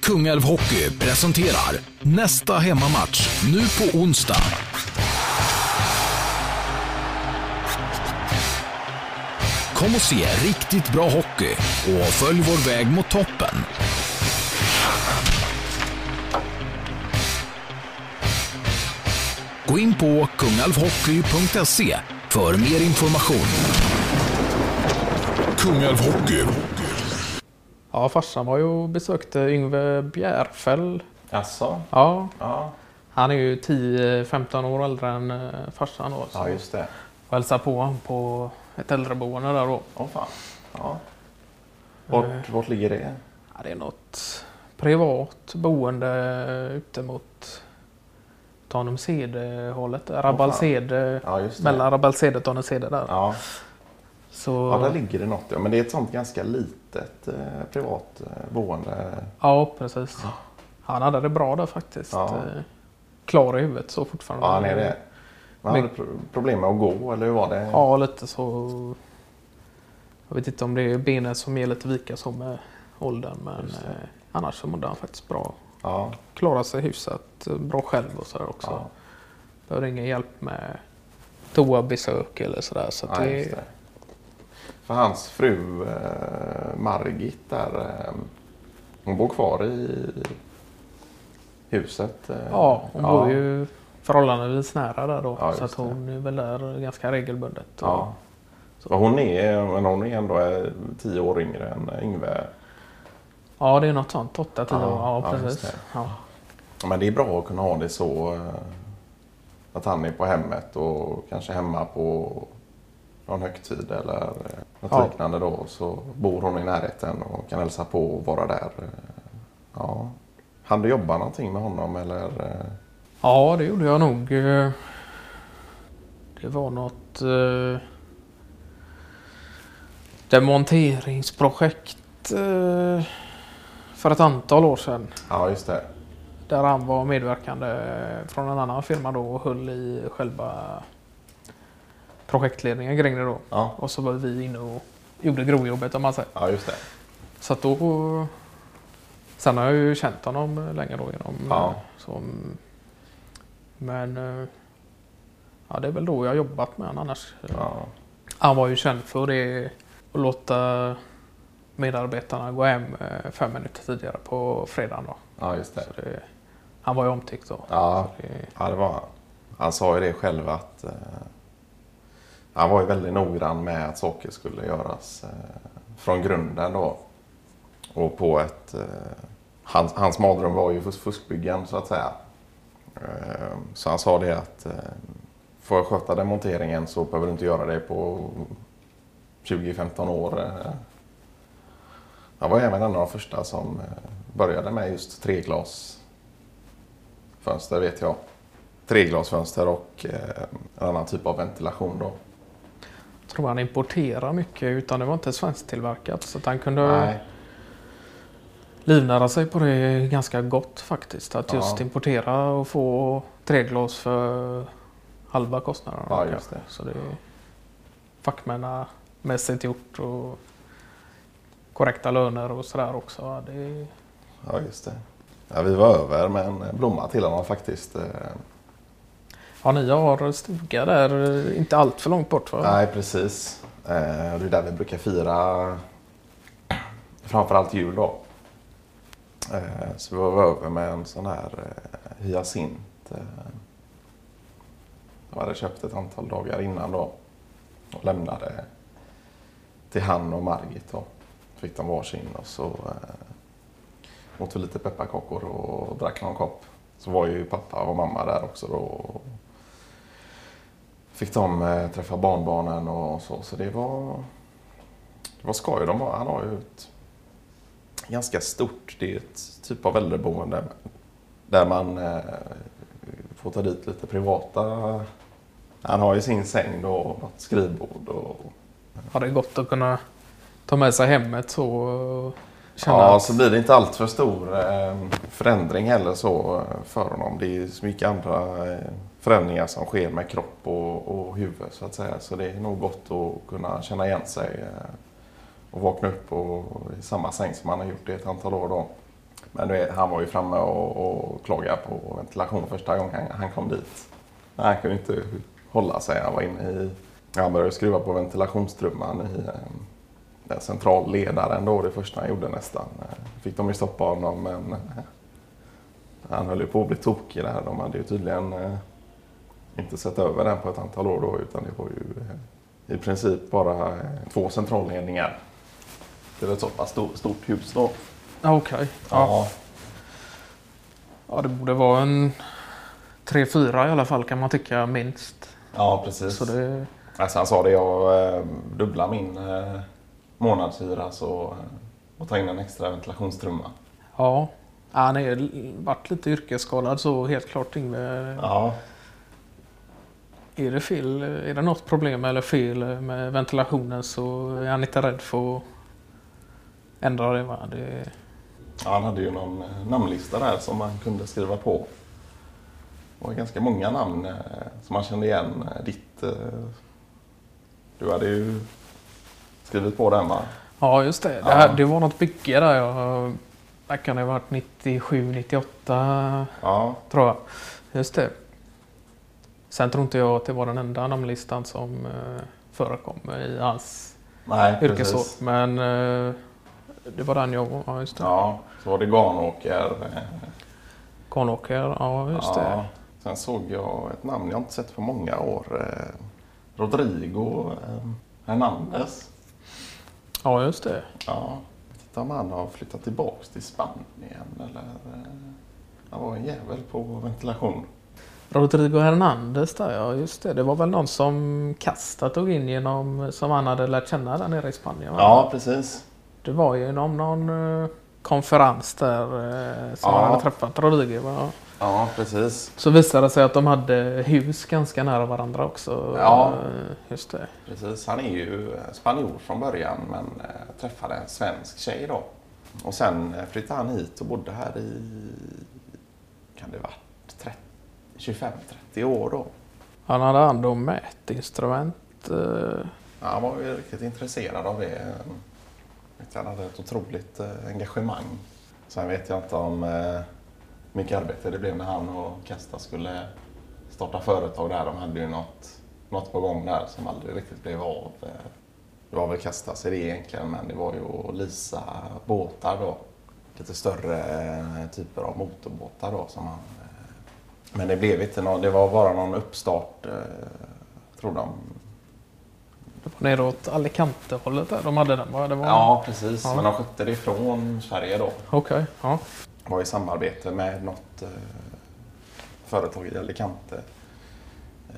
Kungälv Hockey presenterar nästa hemmamatch nu på onsdag. Kom och se riktigt bra hockey och följ vår väg mot toppen. Gå in på kungalvhockey.se för mer information. Kungälv Hockey. Ja, farsan var ju och besökte Yngve Bjärfäll. Jaså? Ja, Ja. han är ju 10-15 år äldre än eh, farsan då. Ja, just det. och hälsade på honom på ett äldreboende där då. Åh fan. Ja. Vart, vart ligger det? Ja, det är något privat boende ute mot Tanumsede-hållet. Rabbalsede, Ja, just det. mellan Rabbalsede och Tanumsede där. Ja. Så, ja, där ligger det något. Ja. Men det är ett sånt ganska litet eh, privat eh, boende. ja, precis. Han hade det bra där faktiskt. Ja. Eh, Klar i huvudet så fortfarande. Ja, han är det. Han hade pro- problem med att gå, eller hur var det? Ja, lite så. Jag vet inte om det är benen som ger lite vika så med åldern. Men eh, annars så mådde han faktiskt bra. Ja. Klarar sig hyfsat eh, bra själv och sådär också. ja. Behöver ingen hjälp med toabesök eller sådär. Så ja det, det. För hans fru eh, Margit där, eh, hon bor kvar i huset. Eh, Ja, hon bor ju förhållandevis nära där då. Ja, så att hon är väl där ganska regelbundet. Ja. Så hon är, men hon är ändå tio år yngre än Yngve. ja, det är något sånt. 8-10 Ja, år. Ja, precis. det. Ja. Men det är bra att kunna ha det så. Att han är på hemmet och kanske hemma på någon högtid eller något Ja. liknande då. Så bor hon i närheten och kan hälsa på och vara där. Ja. Han du jobba någonting med honom eller? ja, det gjorde jag nog. Det var något eh, demonteringsprojekt eh, för ett antal år sedan. Ja, just det. Där han var medverkande från en annan firma då och höll i själva projektledningen kring det då. Ja, Och så var vi inne och gjorde grovjobbet om man säger. ja just det. Så att då... Sen har jag ju känt honom länge då genom... Ja. Som, men... eh, Ja, det är väl då jag har jobbat med honom annars. Ja, Han var ju känd för det. Att låta medarbetarna gå hem eh, fem minuter tidigare på fredagen då. ja just det. Så det han var ju omtyckt då. Ja, Så det, Ja, det var han. Han sa ju det själv att eh, han var ju väldigt noggrann med att saker skulle göras eh, från grunden då. Och på ett... Eh, hans, hans mardröm var ju fuskbyggen så att säga. Eh, så han sa det att eh, får jag sköta demonteringen så behöver du inte göra det på 20-15 år. Eh. Han var även en av de första som eh, började med just treglasfönster vet jag. Treglasfönster och eh, en annan typ av ventilation då tror han importerar mycket utan det var inte svensktillverkat. Så han kunde Nej. livnära sig på det ganska gott faktiskt. Att Ja. just importera och få treglas för halva kostnaden. Ja, just det. Så det är fackmannamässigt gjort och korrekta löner och sådär också. Det Ja, just det. Ja, vi var över med en blomma till honom faktiskt. Ja, ni har stuga där inte allt för långt bort va? Nej, precis. Eh, det är där vi brukar fira framförallt jul då. Eh, så vi var över med en sån här eh, hyacint. Jag hade köpt ett antal dagar innan då. Och lämnade till han och Margit då. Fick de varsin och så åt vi lite pepparkakor och drack någon kopp. Så var ju pappa och mamma där också då. Fick de eh, träffa barnbarnen och så. Så det var, det var skoj. De har, han har ju ett ganska stort, det är ett typ av äldreboende där man eh, får ta dit lite privata. Han har ju sin säng då och något skrivbord och Har det gått att kunna ta med sig hemmet så och känna Ja, att, så blir det inte allt för stor eh, förändring heller så för honom. Det är så mycket andra eh, förändringar som sker med kropp och, och huvud så att säga. Så det är nog gott att kunna känna igen sig eh, och vakna upp och, i samma säng som han har gjort i ett antal år då. Men vet, han var ju framme och, och klagade på ventilation första gången han, han kom dit. Han kunde inte hålla sig. Han var inne i... Han började skruva på ventilationstrumman i eh, den centralledaren då. Det första han gjorde nästan. Eh, fick de ju stoppa honom men eh, han höll ju på att bli tokig där. De hade ju tydligen eh, inte sett över den på ett antal år då utan det var ju eh, i princip bara eh, två centralledningar. Det är ett så pass stort, hus då. Okej. Ja. ja, det borde vara en tre, fyra i alla fall kan man tycka minst. ja precis. Så det, Alltså han sa det, jag eh, dubblar min eh, månadshyra så och ta in en extra ventilationstrumma. ja. Ja, Han har varit lite yrkesskadad så helt klart Yngve. Ja. Är det fel, är det något problem eller fel med ventilationen så är han inte rädd för att ändra det. Va? det ja, han hade ju någon eh, namnlista där som man kunde skriva på. Det var ganska många namn eh, som man kände igen. Eh, Ditt, du hade ju skrivit på den va? ja, just det. Det, här, det var något bygge där. Jag, där kan det ha varit 97, 98 Ja, tror jag. Just det. Sen tror inte jag att det var den enda namnlistan som eh, förekom i hans nej yrkesår. Men eh, det var den jag... Ja, just det. Ja, så var det Garnåker. eh, Konåker, ja just det. Ja. Sen såg jag ett namn jag inte sett på många år. eh, Rodrigo eh, Hernandez. Ja, just det. Ja, inte om han har flyttat tillbaks till Spanien eller... Han var en jävel på ventilation. Rodrigo Hernandez där, ja just det. Det var väl någon som Casta tog in genom, som han hade lärt känna där nere i Spanien. va? Ja, precis. Det var ju någon, någon eh, konferens där eh, som Ja. han hade träffat Rodrigo. Va? Ja, precis. Så visade det sig att de hade hus ganska nära varandra också. Ja. Eh, Just det. precis. Han är ju spanjor från början men träffade en svensk tjej då. Och sen flyttade han hit och bodde här i... Kan det varit 30 25-30 år då. Han hade hand om mätinstrument. eh, Ja, han var ju riktigt intresserad av det. Han hade ett otroligt eh, engagemang. Sen vet jag inte om eh, mycket arbete det blev när han och Kasta skulle starta företag där. De hade ju något, något på gång där som aldrig riktigt blev av. Det var väl Kastas idé egentligen men det var ju att leasa båtar då. Lite större typer av motorbåtar då som han... Men det blev inte någon, det var bara någon uppstart eh, tror de Det var neråt Alicante-hållet där de hade den va? Det var... Ja, precis. Ja. Men de skötte det från Sverige då. Okej, ja. Var i samarbete med något eh, företag i Alicante. Eh,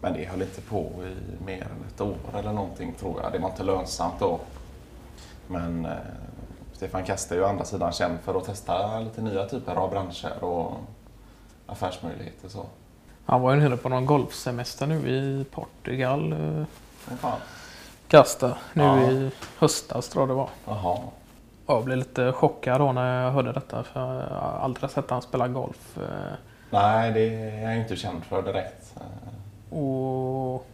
men det höll inte på i mer än ett år eller någonting tror jag. Det var inte lönsamt då. Men eh, Stefan Kaste är ju å andra sidan känd för att testa lite nya typer av branscher och affärsmöjligheter. Så. Han var ju nere på någon golfsemester nu i Portugal. eh, Men fan. Kasta nu Ja. i höstas tror jag det var. Jaha. Jag blev lite chockad då när jag hörde detta för jag har aldrig sett han spela golf. eh, Nej, det är jag inte känd för direkt. Eh, Och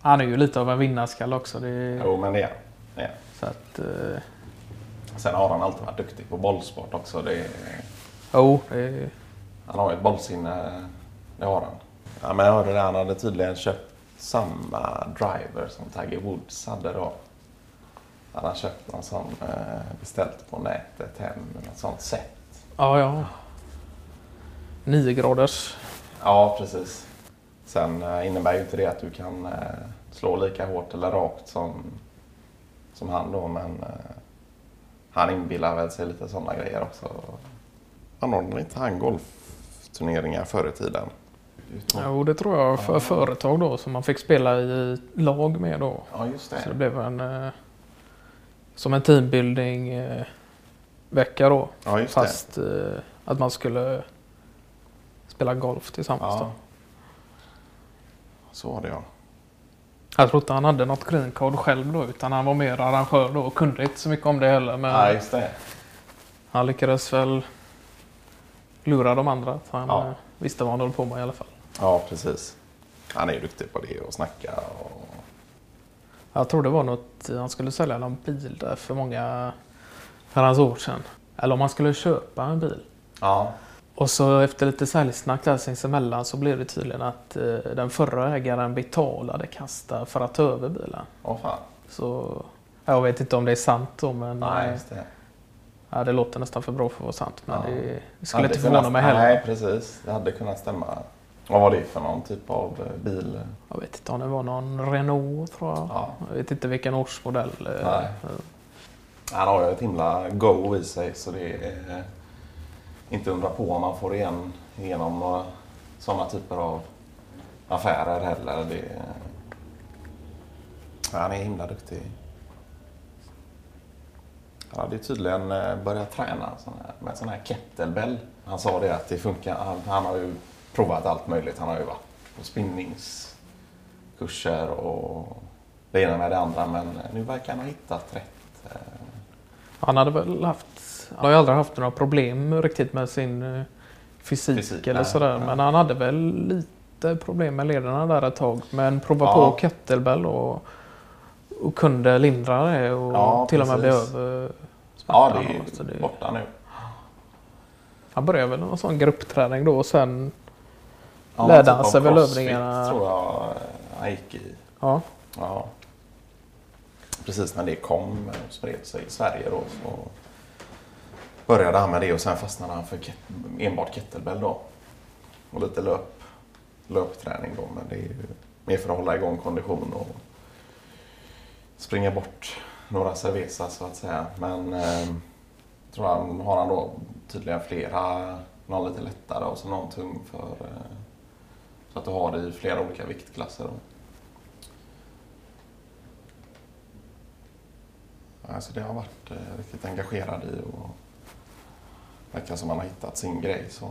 han är ju lite av en vinnarskalle också. Det, Jo, men det är han. så att, eh, Sen har han alltid varit duktig på bollsport också. Det jo, det, han har ju ett bollsinne, det har han. Ja, men jag hörde det, han hade tydligen köpt samma driver som Tiger Woods hade då. Han har köpt någon sån, eh, beställt på nätet hem, något sånt sätt. ja, ja. Nio graders. Ja, precis. Sen eh, innebär ju inte det att du kan eh, slå lika hårt eller rakt som, som han då, men han inbillar väl sig lite sådana grejer också. Anordnade inte han golfturneringar förr i tiden? Jo, det tror jag för Ja. företag då som man fick spela i lag med då. Ja, just Så det det. blev en eh, som en teambuilding eh, vecka då. Ja, just det. Fast eh, att man skulle spela golf tillsammans. Ja. Då. Så var det ja. Jag tror inte han hade något green card själv då utan han var mer arrangör då och kunde inte så mycket om det heller. Men Ja, just det. han lyckades väl lura de andra att han Ja. eh, visste vad han höll på med i alla fall. Ja, precis. Han är ju duktig på det och snacka och... Jag tror det var något, han skulle sälja någon bil där för många herrans år sedan. Eller om han skulle köpa en bil. Ja. Och så efter lite säljsnack där sinsemellan så blev det tydligen att eh, den förra ägaren betalade Kasta för att ta över bilen. Åh fan. Så jag vet inte om det är sant då men Nej, eh, just det. Ja, det låter nästan för bra för att vara sant. Men Ja. det, det skulle inte förvåna mig heller. Nej, precis. Det hade kunnat stämma. Vad var det för någon typ av eh, bil? Jag vet inte om det var någon Renault tror jag. Ja. Jag vet inte vilken årsmodell. eh, Nej. Han har ju ett himla go i sig så det är eh, inte undra på om man får igen några sådana typer av affärer heller. Det, han är himla duktig. Han hade tydligen eh, börjat träna med sån här kettlebell. Han sa det att det funkar. Han, han har ju provat allt möjligt. Han har ju varit på spinnningskurser och det ena med det andra. Men nu verkar han ha hittat rätt. eh, Han hade väl haft, han har ju aldrig haft några problem riktigt med sin eh, fysik, Fysik, eller nej, sådär. nej. Men han hade väl lite problem med lederna där ett tag. Men prova Ja. på kettlebell och, och kunde lindra det och Ja, till och med bli över Ja, det är det- borta nu. Han började väl någon sån gruppträning då och sen Ja, Lärde typ han sig väl övningarna? tror jag han gick i. ja, Ja. Precis när det kom och spred sig i Sverige då så började han med det och sen fastnade han för enbart kettlebell då. Och lite löp, löpträning då men det är ju mer för att hålla igång kondition och springa bort några cerveza så att säga. Men eh, tror han har han då tydligen flera, någon lite lättare och så någon tung för eh, så att du har det i flera olika viktklasser. Då. Alltså det har varit eh, riktigt engagerad i och verkar som man har hittat sin grej. Så